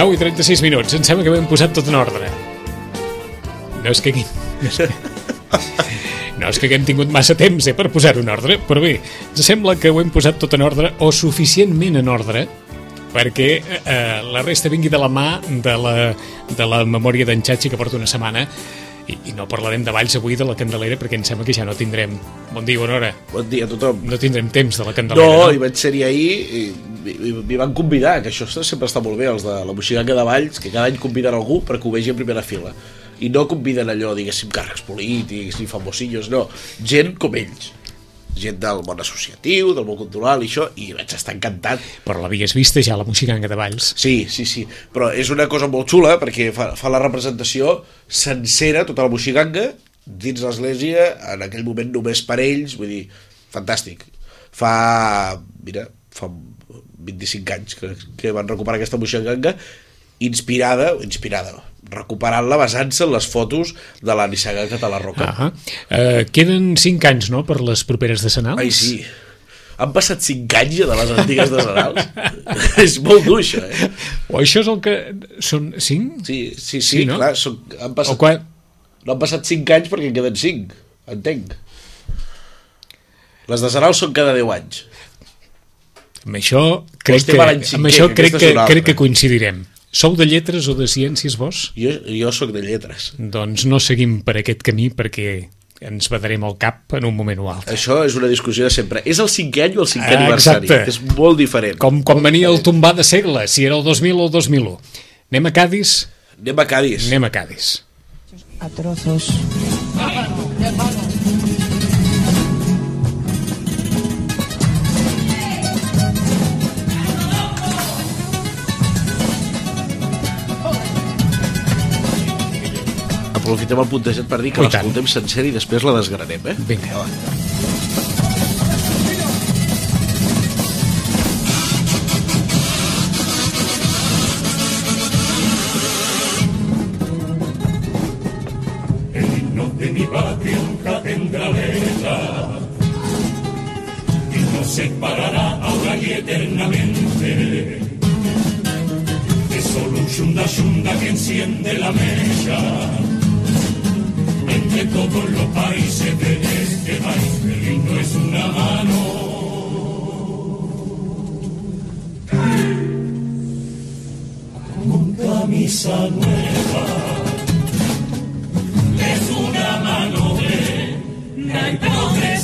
9 i 36 minuts. Em sembla que ho hem posat tot en ordre. No és que... No és que, no és que haguem tingut massa temps eh, per posar-ho en ordre, però bé, sembla que ho hem posat tot en ordre, o suficientment en ordre, perquè eh, la resta vingui de la mà de la, de la memòria d'en Xachi que porta una setmana i, i no parlarem de Valls avui de la Candelera perquè em sembla que ja no tindrem bon dia, bona hora Bon dia a tothom. no tindrem temps de la Candelera No, hi vaig ser-hi ahir i i- i m'hi van convidar, que això sempre està molt bé, els de la Moixiganga de Valls, que cada any conviden algú perquè ho vegi en primera fila. I no conviden allò, diguéssim, càrrecs polítics ni famosillos, no. Gent com ells. Gent del món associatiu, del món cultural i això, i vaig estar encantat. però l'havies vista ja la Moixiganga de Valls Sí, sí, sí, però és una cosa molt xula perquè fa, fa la representació sencera, tota la moixiganga, dins l'església, en aquell moment només per ells, vull dir, fantàstic. Fa, mira, fa 25 anys que, que van recuperar aquesta moixiganga inspirada, inspirada, recuperant-la basant-se en les fotos de la Nissaga Catalarroca. Ah eh, queden 5 anys, no?, per les properes decenals? Ai, sí. Han passat 5 anys ja de les antigues decenals. és molt dur, això, eh? O això és el que... Són 5? Sí, sí, sí, Sí, no? clar, són, han O passat, quan... no han passat 5 anys perquè en queden 5, entenc. Les decenals són cada 10 anys. Amb això crec estem que, amb això crec que, crec que coincidirem. Sou de lletres o de ciències, vos? Jo, jo sóc de lletres. Doncs no seguim per aquest camí perquè ens badarem el cap en un moment o altre. Això és una discussió de sempre. És el cinquè any o el cinquè Ah, aniversari? exacte. És molt diferent. Com quan venia el tombar de segle, si era el 2000 o el 2001. Anem a Cádiz? Anem a Cádiz. Anem a Cádiz. a trozos. Aprofitem el puntejat per dir que l'escoltem sencer i després la desgranem, eh? Vinga. El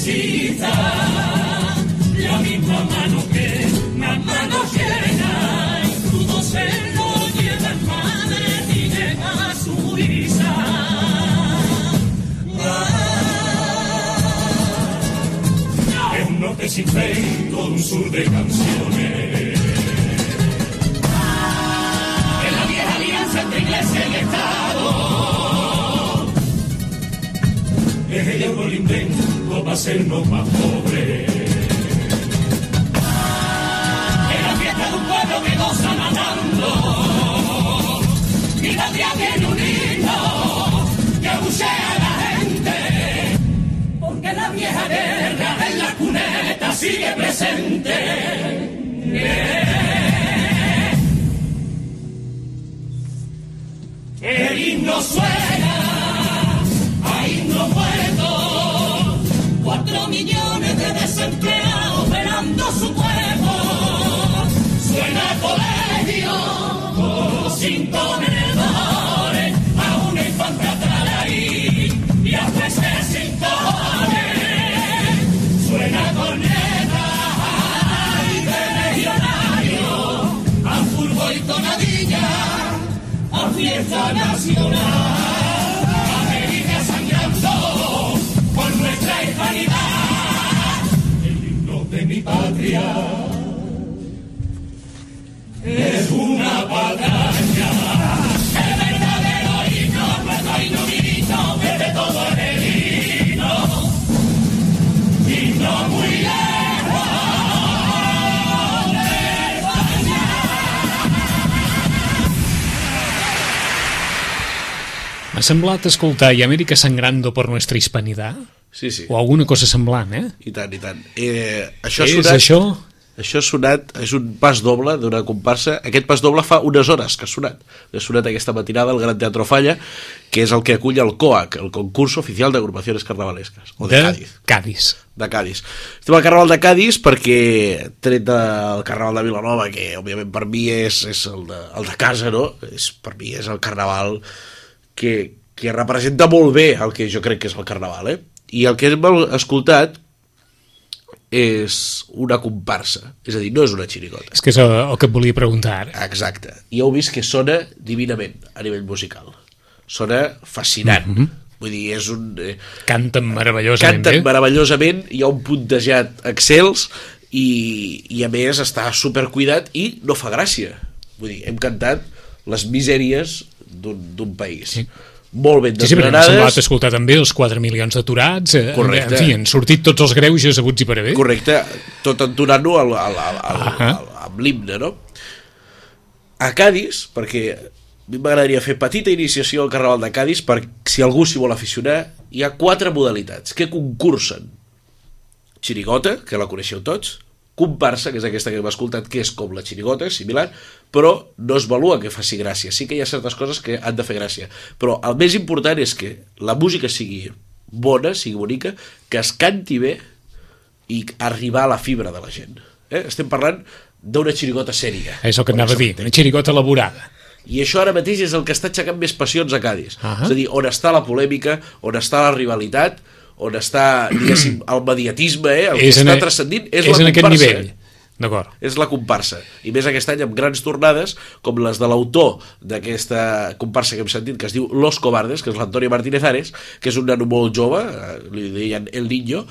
hipocresía, la misma mano que la mano llena, y crudo se lo lleva el madre y llega a su risa. El norte sin fe, todo un sur de canciones. En la vieja alianza entre iglesia y Estado. es el euro el hacernos más pobres. Es la fiesta de un pueblo que goza nadando. Y la tía tiene un himno que abuchea a la gente. Porque la vieja guerra en la cuneta sigue presente. El himno suena, ha nacido la América sangrando por nuestra hispanidad. El himno de mi patria es una patria. M'ha semblat escoltar i Amèrica sangrando por nuestra hispanidad Sí, sí. o alguna cosa semblant, eh? I tant, i tant. Eh, això és sonat, això? Això ha sonat, és un pas doble d'una comparsa. Aquest pas doble fa unes hores que ha sonat. Ha sonat aquesta matinada al Gran Teatro Falla, que és el que acull el COAC, el Concurso Oficial d'Agrupacions Carnavalesques, o de, Cádiz. Cádiz. de Cádiz. Estem al Carnaval de Cádiz perquè, tret del Carnaval de Vilanova, que òbviament per mi és, és el, de, el de casa, no? És, per mi és el Carnaval que, que representa molt bé el que jo crec que és el Carnaval, eh? I el que hem escoltat és una comparsa, és a dir, no és una xirigota. És que és el, el que et volia preguntar ara. Exacte. I heu vist que sona divinament a nivell musical. Sona fascinant. Mm -hmm. Vull dir, és un... Eh, Canten meravellosament canten bé. meravellosament, hi ha un puntejat excels i, i a més està supercuidat i no fa gràcia. Vull dir, hem cantat les misèries d'un país. Sí. Molt ben Sí, sí, perquè m'ha semblat escoltar també els 4 milions d'aturats. eh, Correcte. En fi, han sortit tots els greuges abuts i per haver. correcte, tot entonant-ho al, al, al, al, Ahà. al, amb l'himne, no? A Cádiz, perquè m'agradaria fer petita iniciació al Carnaval de Cádiz per si algú s'hi vol aficionar, hi ha quatre modalitats que concursen. Xirigota, que la coneixeu tots, comparsa, que és aquesta que hem escoltat, que és com la xirigota, similar, però no es valua que faci gràcia. Sí que hi ha certes coses que han de fer gràcia. Però el més important és que la música sigui bona, sigui bonica, que es canti bé i arribar a la fibra de la gent. Eh? Estem parlant d'una xirigota sèria. És el que anava a dir, una xirigota elaborada. I això ara mateix és el que està aixecant més passions a Cádiz. Ahà. És a dir, on està la polèmica, on està la rivalitat, on està, diguéssim, el mediatisme, eh? el que en, està transcendint és, és la en aquest comparsa. nivell. D'acord. És la comparsa. I més aquest any amb grans tornades, com les de l'autor d'aquesta comparsa que hem sentit, que es diu Los Cobardes, que és l'Antonio Martínez Ares, que és un nano molt jove, eh, li deien El Niño,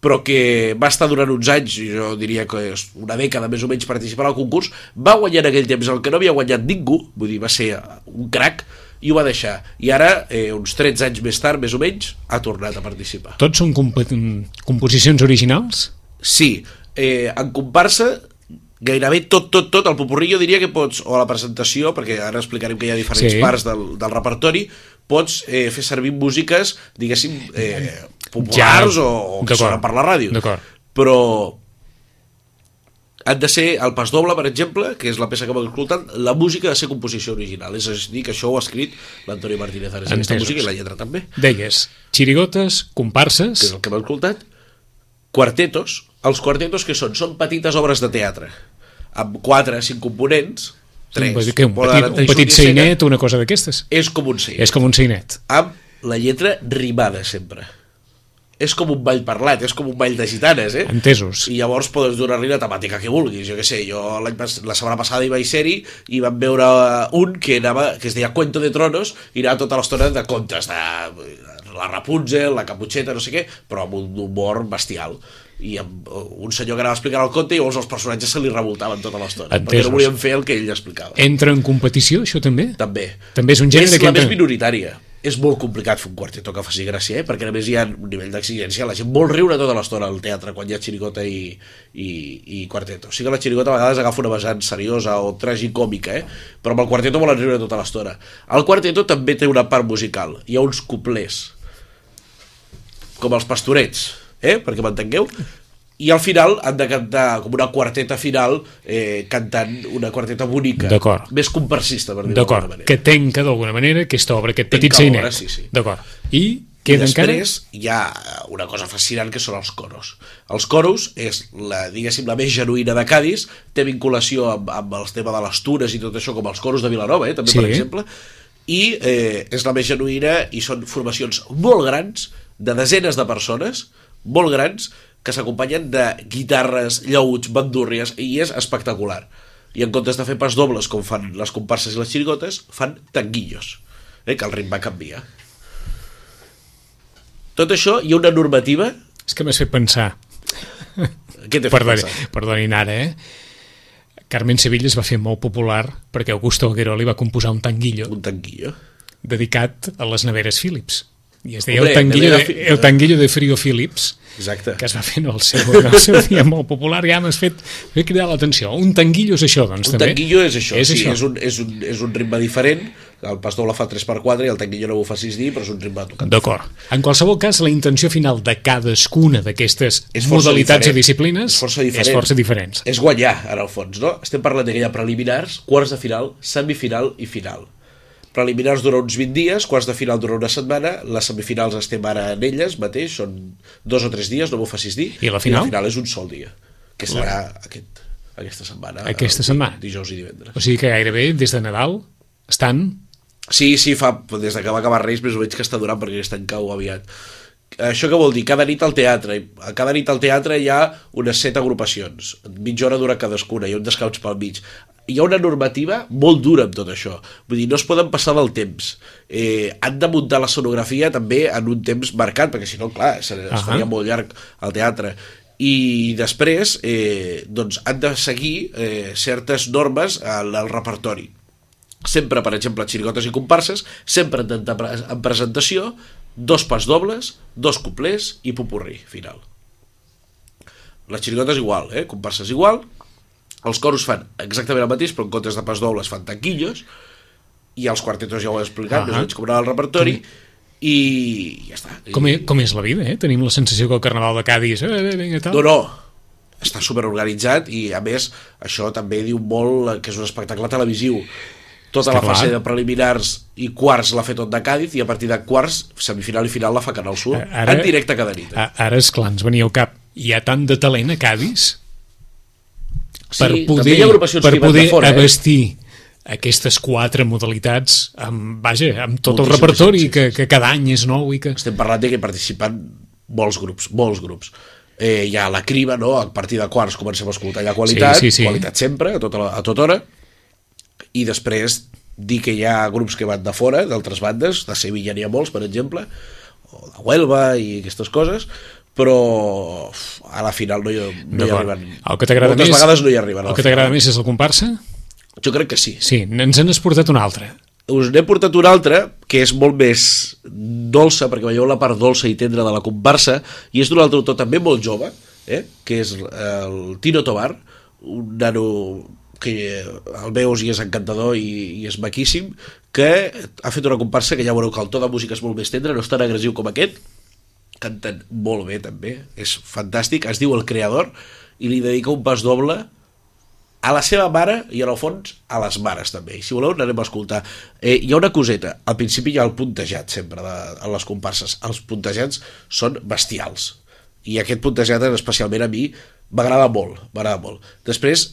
però que va estar durant uns anys, jo diria que és una dècada més o menys participant al concurs, va guanyar en aquell temps el que no havia guanyat ningú, vull dir, va ser un crac, i ho va deixar. I ara, eh, uns 13 anys més tard, més o menys, ha tornat a participar. Tots són comp composicions originals? Sí, eh, en comparsa gairebé tot, tot, tot, el popurrí jo diria que pots, o a la presentació, perquè ara explicarem que hi ha diferents Sí. parts del, del repertori, pots eh, fer servir músiques, diguéssim, eh, populars Ja, o, o que sonen per la ràdio. d'acord. Però han de ser el pas doble, per exemple, que és la peça que hem escoltat, la música ha de ser composició original. És a dir, que això ho ha escrit l'Antoni Martínez Ares, aquesta música i la lletra també Deies, xirigotes, que és comparses... el que hem escoltat, quartetos. Els quartetos que són? Són petites obres de teatre, amb 4 o 5 components, 3. petit, un, petit, un petit seinet, una cosa d'aquestes. És com un seinet, És com un seinet. amb la lletra rimada sempre. És com un ball parlat, és com un ball de gitanes, eh? Entesos. I llavors podes donar-li la temàtica que vulguis. Jo què sé, jo la setmana passada hi vaig ser-hi i vam veure un que, anava, que es deia Cuento de Tronos i anava tota l'estona de contes de la Rapunzel, la Caputxeta, no sé què, però amb un humor bestial. I amb un senyor que anava explicant el conte i llavors els personatges se li revoltaven tota l'estona, perquè no volien fer el que ell explicava. Entra en competició, això també? També. També és un gènere és que la entra- més minoritària. És molt complicat fer un quarteto que faci gràcia, eh? perquè a més hi ha un nivell d'exigència. La gent vol riure tota l'estona al teatre quan hi ha xirigota i, i, i quarteto. Sí que la xirigota a vegades agafa una vessant seriosa o tragicòmica, eh? però amb el quarteto volen riure tota l'estona. El quarteto també té una part musical. Hi ha uns cuplers, com els pastorets, eh? perquè m'entengueu? I al final han de cantar com una quarteta final eh, cantant una quarteta bonica. Més comparsista, per D'acord, d'alguna manera. que tenca d'alguna manera aquesta obra, aquest petit Tenca seinet. obra, sí, sí. D'acord. I I queda encara... després hi ha una cosa fascinant que són els coros. Els coros és, la, diguéssim, la més genuïna de Cádiz, té vinculació amb, amb el tema de les tures i tot això, com els coros de Vilanova, eh, també, Sí. per exemple, i eh, és la més genuïna i són formacions molt grans, de desenes de persones, molt grans, que s'acompanyen de guitarres, llauts, bandúrries, i és espectacular. I en comptes de fer pas dobles, com fan les comparses i les xirigotes, fan tanguillos, eh, que el ritme canvia. Tot això hi ha una normativa És que m'has fet pensar. Què t'he fet Perdoni, pensar? perdonin ara, eh? Carmen Sevilla es va fer molt popular perquè Augusto Agueroli va composar un tanguillo Un tanquillo. dedicat a les neveres Philips. I es deia Hombre, el tanguillo, de, Fi- el tanguillo de Frio Philips, Exacte. que es va fer en el seu, en el seu dia molt popular. Ja m'has fet, m'he cridat l'atenció. Un tanguillo és això, doncs, Un també. tanquillo és això, És sí, això. És, un, és, un, és un ritme diferent, el pas doble fa 3x4 i el tanquillo no ho fa 6 dir, però és un ritme tocat. D'acord. En qualsevol cas, la intenció final de cadascuna d'aquestes modalitats diferent. i disciplines És força diferent. és força diferents. És guanyar, en el fons, no? Estem parlant de que hi ha preliminars, quarts de final, semifinal i final. Preliminars dura uns 20 dies, quarts de final dura una setmana, les semifinals estem ara en elles mateix, són dos o tres dies, no m'ho facis dir. I la final? I la final és un sol dia, que serà aquest, aquesta setmana. Aquesta setmana. Dijous i divendres. O sigui que gairebé des de Nadal estan... Sí, sí, fa, des de que va acabar Reis més o menys que està durant perquè aquest any cau aviat. Això què vol dir? Cada nit al teatre. A cada nit al teatre hi ha unes set agrupacions. Mitja hora dura cadascuna, hi ha un descans pel mig. Hi ha una normativa molt dura amb tot això. Vull dir, no es poden passar del temps. Eh, han de muntar la sonografia també en un temps marcat, perquè si no, clar, es, es Ahà. faria molt llarg al teatre i després eh, doncs han de seguir eh, certes normes al, al repertori sempre, per exemple, xirigotes i comparses, sempre en, en, en presentació, dos pas dobles, dos cuplers i popurrí final. Les xirigotes igual, eh? comparses igual, els coros fan exactament el mateix, però en comptes de pas dobles fan tanquillos, i els quartetos ja ho he explicat, Ah. més o menys el repertori, i ja està. Com, és, com és la vida, eh? Tenim la sensació que el Carnaval de Cádiz... Eh, vinga, tal. No, no, està superorganitzat i a més això també diu molt que és un espectacle televisiu tota És la fase clar. de preliminars i quarts l'ha fet tot de Càdiz i a partir de quarts, semifinal i final la fa Canal Sur Ara- en directe cada nit eh? Ara, esclar, ens venia al cap. Hi ha tant de talent a Cádiz sí, per poder, per que poder de fora eh? abastir aquestes quatre modalitats amb, vaja, amb tot el Moltíssim, repertori sí, sí, que, sí. que cada any és nou i que... estem parlant de que participen molts grups, molts grups eh, hi ha la criba, no? a partir de quarts comencem a escoltar ja qualitat, Sí, sí, sí. qualitat sempre, a tota, la, a tota hora i després dir que hi ha grups que van de fora, d'altres bandes de Sevilla n'hi ha molts, per exemple o de Huelva i aquestes coses però uf, a la final no hi, no hi arriben El que t'agrada més, vegades no hi arriben el que t'agrada més és el comparsa? jo crec que sí Sí, ens n'has portat un altre. us n'he portat una altra que és molt més dolça perquè veieu la part dolça i tendra de la comparsa i és d'un altre autor també molt jove eh? que és el Tino Tobar un nano que el veus i és encantador i, i és maquíssim que ha fet una comparsa que ja veureu que el to de música és molt més tendre no és tan agressiu com aquest canten molt bé també, és fantàstic. Es diu El Creador i li dedica un pas doble a la seva mare i en el fons a les mares també. I si voleu n'anem a escoltar. Eh, hi ha una coseta, al principi hi ha el puntejat sempre de, a les comparses, els puntejats són bestials. I aquest puntejat especialment a mi m'agrada molt, m'agrada molt. Després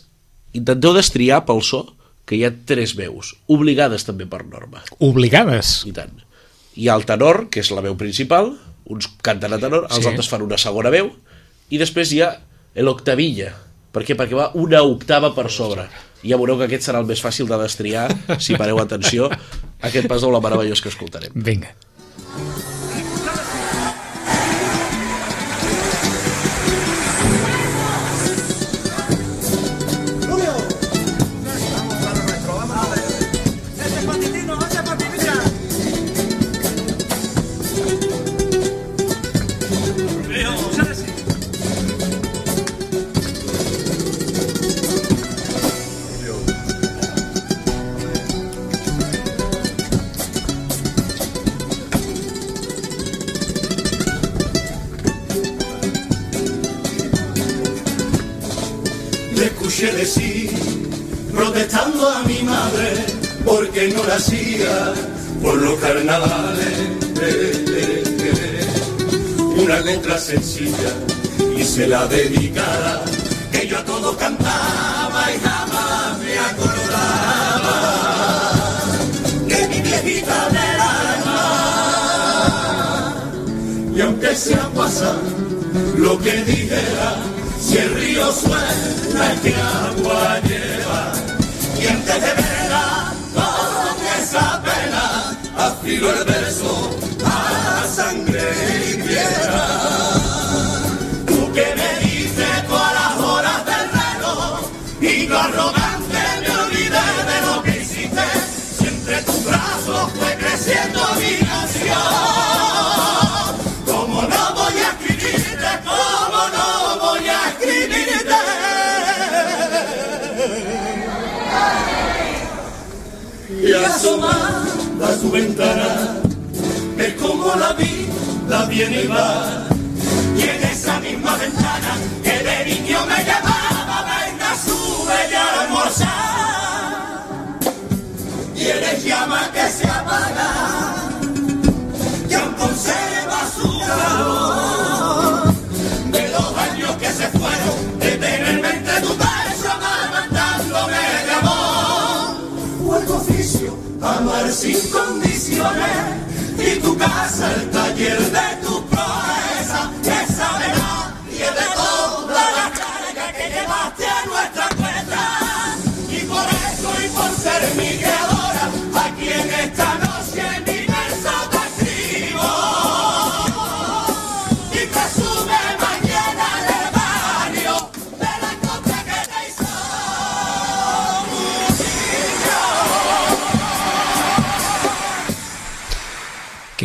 intenteu destriar pel so que hi ha tres veus, obligades també per norma. Obligades. i tant. Hi ha el tenor, que és la veu principal, uns canten a tenor, els Sí. altres fan una segona veu, i després hi ha l'octavilla. Per què? Perquè va una octava per sobre. I ja veureu que aquest serà el més fàcil de destriar, si pareu atenció, aquest pas doble meravellós que escoltarem. Vinga. Le sencilla y se la dedicara, que yo a todo cantaba y jamás me acordaba de mi viejita del alma. Y aunque sea pasar lo que dijera, si el río suena el que agua lleva, y antes de asomada a su ventana, ves como la vida viene y va. Y en esa misma ventana que de niño me llamaba, venga, sube ya a almorzar. Y eres llama que se apaga, que conserva su calor. Amar sin condiciones. Y tu casa, el taller de tu proeza, esa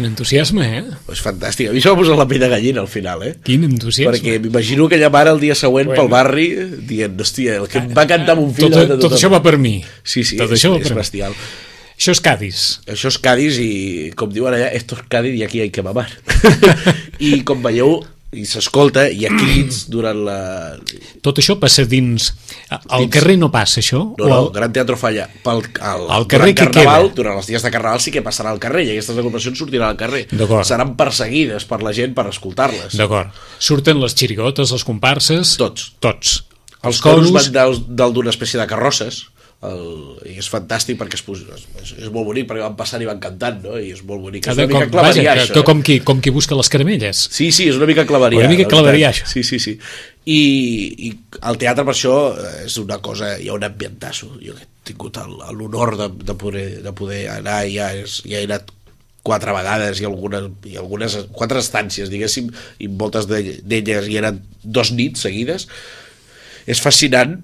Quin entusiasme, eh? És fantàstic. A mi se m'ha posat la pell de gallina al final, eh? Quin entusiasme. Perquè m'imagino aquella mare el dia següent Bueno. pel barri dient, hòstia, el que em va cantar un fill tot, de tot tothom." això va per mi. Sí, sí, tot és, això va és mi. bestial. Això és Cádiz. Això és Cádiz i, com diuen allà, esto es Cádiz i aquí hay que mamar. I com veieu, i s'escolta, ha crits durant la... Tot això passa dins... Al carrer no passa això? No, no, el Gran Teatro Falla. Pel, el, Al carrer durant què Carnaval, queda? durant els dies de Carnaval sí que passarà al carrer i aquestes agrupacions sortiran al carrer. Seran perseguides per la gent per escoltar-les. D'acord. Surten les xirigotes, les comparses... Tots. Tots. Els coros van del, del d'una espècie de carrosses el, i és fantàstic perquè es, és, és molt bonic perquè van passant i van cantant no? i és molt bonic, és una mica com, vaja, claveria que, això que eh? com, qui, com qui busca les caramelles. Sí, sí, és una mica claveria. Una mica la claveria, això. Sí, sí, sí. I, I el teatre per això eh, és una cosa, hi ha un ambientasso. Jo he tingut l'honor de, de, poder, de poder anar, ja, és, ja he anat quatre vegades i algunes, i algunes quatre estàncies, diguéssim, i moltes de- d'elles hi eren dos nits seguides. És fascinant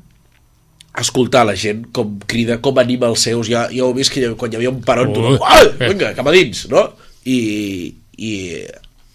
escoltar la gent com crida, com anima els seus. Ja, ja ho he vist que quan hi havia un peron tu, ah, vinga, cap a dins no? I, i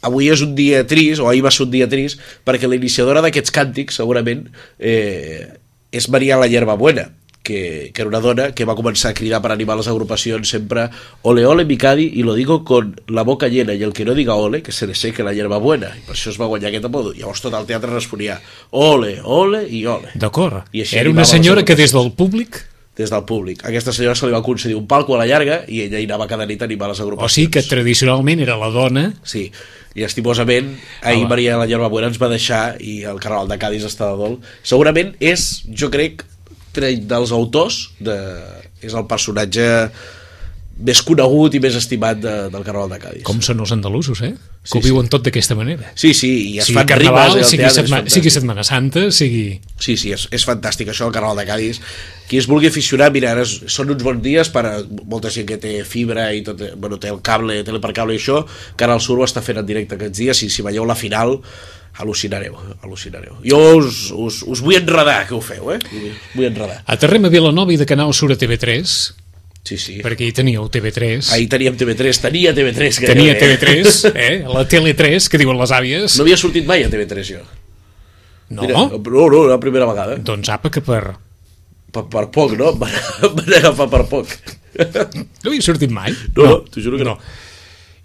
avui és un dia trist, o ahir va ser un dia trist perquè la iniciadora d'aquests càntics segurament eh, és Maria la Hierba Buena que, que era una dona que va començar a cridar per animar les agrupacions sempre ole ole Micadi i lo digo con la boca llena i el que no diga ole que se le seque la hierba buena i per això es va guanyar aquest apodo llavors tot el teatre responia ole, ole i ole D'acord. Era una senyora que des del públic... des del públic. Aquesta senyora se li va concedir un palco a la llarga i ella hi anava cada nit a animar les O agrupacions. sigui que tradicionalment era la dona... Sí, i estimosament ahir Home. Maria la Buena ens va deixar i el Carnaval de Cádiz està de dol. Segurament és, jo crec, tre- dels autors de... és el personatge més conegut i més estimat de, del Carnaval de Cádiz. Com són els andalusos, eh? Que Sí, ho viuen tot d'aquesta manera. Sí, sí, i es sigui fan Carnaval, i el sigui, setma, sigui Setmana Santa, sigui... Sí, sí, és, és fantàstic això, el Carnaval de Cádiz. Qui es vulgui aficionar, mira, ara són uns bons dies per a molta gent que té fibra i tot, bueno, té el cable, tele per cable i això, que ara el Sur ho està fent en directe aquests dies, i si veieu la final, al·lucinareu, al·lucinareu. Jo us, us, us vull enredar que ho feu, eh? Us vull enredar. Aterrem a Vilanova i de Canal Sur a TV3, Sí, sí. perquè hi teníeu TV3, Ahir teníem TV3, tenia TV3. Que tenia eh? TV3, eh? la Tele3, que diuen les àvies. No havia sortit mai a TV3, jo. No, Mira, no, no, la primera vegada. doncs apa que per... Per, per poc, no? Van, agafar per poc. No havia sortit mai? No, no, t'ho juro que no.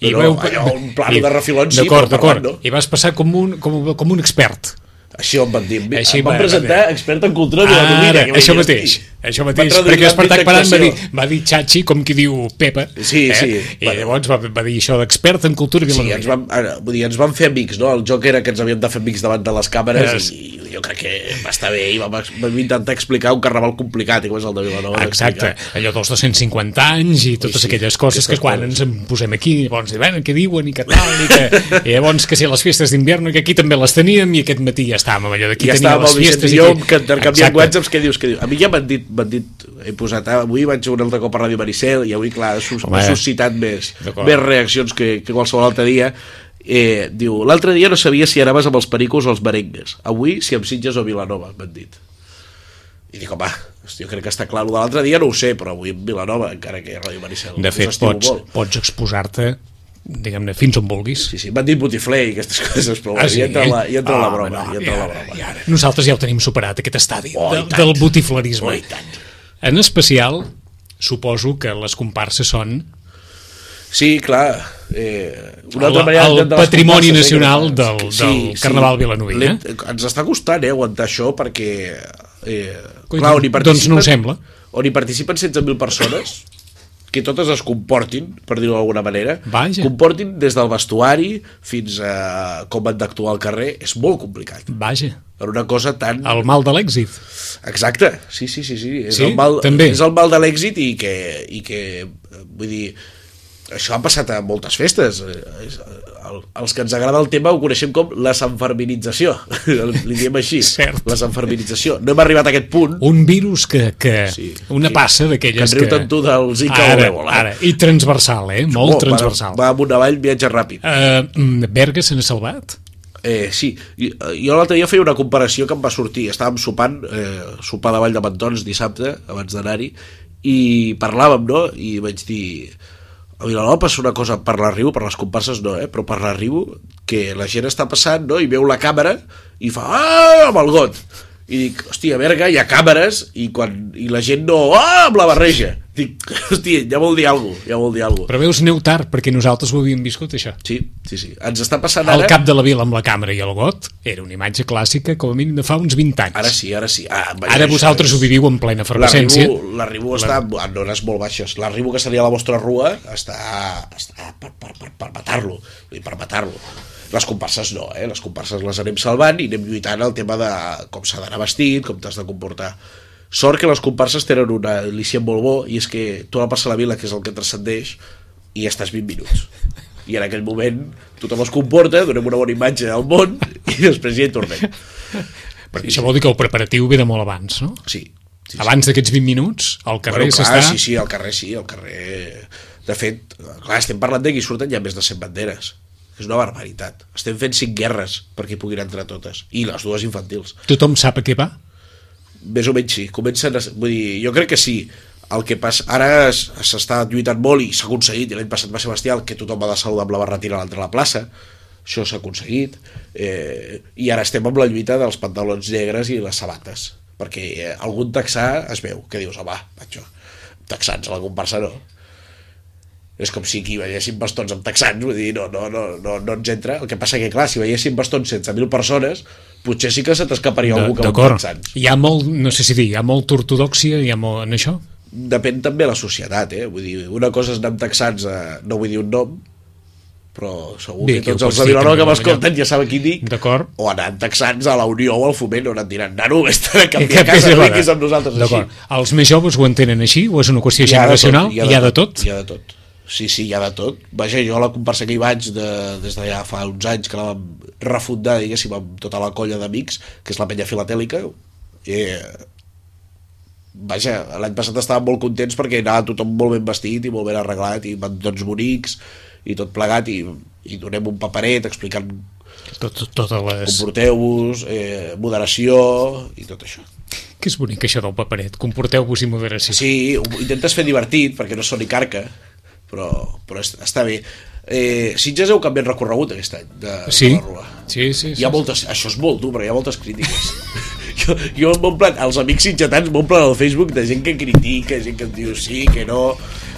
I No, veu- allò, un plano i- de refilons, sí, D'acord, d'acord. no. I vas passar com un, com, com un expert. Així em van dir. Així em van va- presentar va expert en cultura de la Ara, això mateix, això Van mateix, perquè Espartac Paran va dir, va dir Chachi, com qui diu Pepa, Sí, eh? sí. i Bueno. llavors va, va dir això d'expert en cultura Sí, vilanovina. ens vam, ara, vull dir, ens vam fer amics, no? El joc era que ens havíem de fer amics davant de les càmeres Yes. i, i jo crec que va estar bé i vam, vam intentar explicar un carnaval complicat i com és el de Vilanova. Exacte, allò dels 250 anys i totes sí, aquelles coses que quan coses. ens en posem aquí, llavors diuen, què diuen i què tal, i, que, i llavors que si les festes d'invern, que aquí també les teníem i aquest matí ja estàvem amb allò d'aquí I ja tenia les festes Millor aquí. que Exacte. whatsapps què dius, què dius. A mi ja m'han dit, m'han dit, he posat, ah, avui vaig un altre cop a Ràdio Maricel i avui, clar, ha sus, Home. ha suscitat més, més reaccions que, que qualsevol altre dia. Eh, diu, l'altre dia no sabia si anaves amb els pericos o els merengues. Avui, si amb Sitges o Vilanova, m'han dit. I dic, home, hosti, jo crec que està clar. El de l'altre dia no ho sé, però avui amb Vilanova, encara que Ràdio Maricel. De fet, pots, molt. pots exposar-te diguem-ne, fins on vulguis. Sí, sí, m'han dit botifler i aquestes coses, però ah, sí? hi entra la, hi entra la Ah, broma. no, hi entra i la broma. ara. Nosaltres ja ho tenim superat, aquest estadi Oh, de, del botiflerisme. Oh. En especial, suposo que les comparses són Sí, clar. Eh, El- el d'entendre les patrimoni comparses, eh, nacional del- del Carnaval vilanoví, eh? Ens està costant eh, aguantar això perquè... Eh, Coi, clar, on hi doncs no ho sembla. On hi participen 16.000 persones que totes es comportin, per dir-ho d'alguna manera, Vaja. comportin des del vestuari fins a com han d'actuar al carrer, és molt complicat. Vaja, Per una cosa tan... el mal de l'èxit. Exacte, sí, sí, sí, sí. És Sí? el mal, També. És el mal de l'èxit i que, i que, vull dir, això ha passat a moltes festes. Eh, el- Els que ens agrada el tema ho coneixem com la sanferminització, li diem així, Cert. la sanferminització. No hem arribat a aquest punt, Un virus que... que Sí. una Sí. passa que d'aquelles en riu tant tu del Zika o ara, l'Ebola. ara, I transversal, eh? Molt Oh, transversal. Va, va amunt avall, viatge ràpid. Uh, Berga se n'ha salvat? Eh, sí, I- jo l'altre dia feia una comparació que em va sortir. Estàvem sopant, eh, sopar de Vall de Mantons dissabte, abans d'anar-hi, i parlàvem, no? I vaig dir... A Vilanova passa una cosa per la riu, per les comparses no, eh? però per la riu, que la gent està passant no? i veu la càmera i fa ah, amb el got. I dic, hòstia, a Berga hi ha càmeres i, quan, i la gent no, ah, amb la barreja. Dic, hòstia, ja vol dir alguna cosa, ja vol dir alguna cosa. Però veus, aneu tard, perquè nosaltres ho havíem viscut, això. Sí, sí, sí. Ens està passant Al ara... cap de la vila amb la càmera i el got era una imatge clàssica com a mínim de fa uns 20 anys. Ara sí, ara sí. Ah, vaja, Ara vosaltres és- ho viviu en plena efervescència. L'arribo està en hores molt baixes. L'arribo que seria la vostra rua està, està per, per, per, per matar-lo. Per matar-lo. Les comparses no, eh? Les comparses les anem salvant i anem lluitant el tema de com s'ha d'anar vestit, com t'has de comportar. Sort que les comparses tenen una al·licient molt bo i és que tu la passa a la vila, que és el que transcendeix, i estàs 20 minuts. I en aquell moment tothom es comporta, donem una bona imatge al món i després ja hi tornem. Perquè això vol dir que el preparatiu ve de molt abans, no? Sí. sí, sí. Abans d'aquests 20 minuts, al carrer Bueno, s'està... sí, sí, al carrer sí, al carrer... De fet, clar, estem parlant de que hi surten ja més de 100 banderes. És una barbaritat. Estem fent cinc guerres perquè hi puguin entrar totes. I les dues infantils. Tothom sap a què va? Més o menys sí. Comencen a... Vull dir, jo crec que sí. El que passa... Ara es- s'està lluitant molt i s'ha aconseguit, i l'any passat va ser bestial, que tothom va de saludar amb la barretina a l'entrada a la plaça. Això s'ha aconseguit. Eh, I ara estem amb la lluita dels pantalons negres i les sabates. Perquè eh, algun texà es veu, que dius, home, macho, texans a la comparsa no. És com si aquí veiéssim bastons amb texans, vull dir, no, no, no, no, no ens entra. El que passa que, clar, si veiéssim bastons 16.000 persones, potser sí que se t'escaparia algú que amb texans. Hi ha molt, no sé si dir, hi ha molta ortodoxia hi ha molt, en això? depèn també de la societat, eh? Vull dir, una cosa és anar amb texans, a, no vull dir un nom, però segur Bé, que que tots els de Vilanova que m'escolten ja saben qui dic, D'acord. o amb texans a la Unió o al Foment, on et diran, nano, vés-te a canviar cap casa, vinguis amb nosaltres així. Els més joves ho entenen així o és una qüestió Hi ha de tot, generacional? Hi ha de tot? Hi ha de tot. Sí, sí, hi ha de tot. Vaja, jo la comparsa que hi vaig de, des de ja fa uns anys que la vam refundar, diguéssim, amb tota la colla d'amics, que és la penya filatèlica, eh, vaja, l'any passat estàvem molt contents perquè anava tothom molt ben vestit i molt ben arreglat i van tots bonics i tot plegat i, i donem un paperet explicant Tot, tot, totes les... comporteu-vos, eh, moderació i tot això. Que és bonic això del paperet. Comporteu-vos i moderació. Sí, ho intentes fer divertit perquè no soni carca, però, però est- està bé. Eh, Sitges heu canviat recorregut aquest any de, Sí? de la Rua. Sí, sí, sí. Hi ha moltes, això és molt dur, però hi ha moltes crítiques. jo, jo m'omplen, els amics sitgetans m'omplen al Facebook de gent que critica, gent que em diu sí, que no...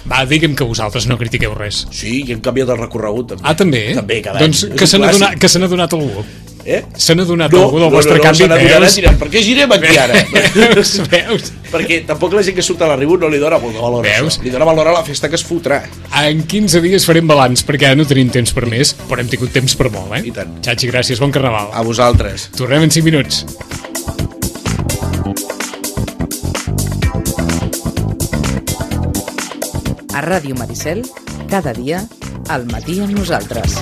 Va, digue'm que vosaltres no critiqueu res. Sí, i hem canviat el recorregut també. Ah, també? També, cada doncs any. que se n'ha donat, que se donat algú. Eh? Se n'ha donat No, algú del no, vostre no, no, canvi. n'adonaran, veus? diran, per què girem aquí ara? veus, veus? Perquè tampoc la gent que surt a la riu no li dona molt de valor Veus? això. Li dona valor a la festa que es fotrà. En 15 dies farem balanç, perquè ara no tenim temps per més, però hem tingut temps per molt, eh? I tant. Xachi, gràcies, bon carnaval. A vosaltres. Tornem en 5 minuts. A Ràdio Maricel, cada dia, al matí amb nosaltres.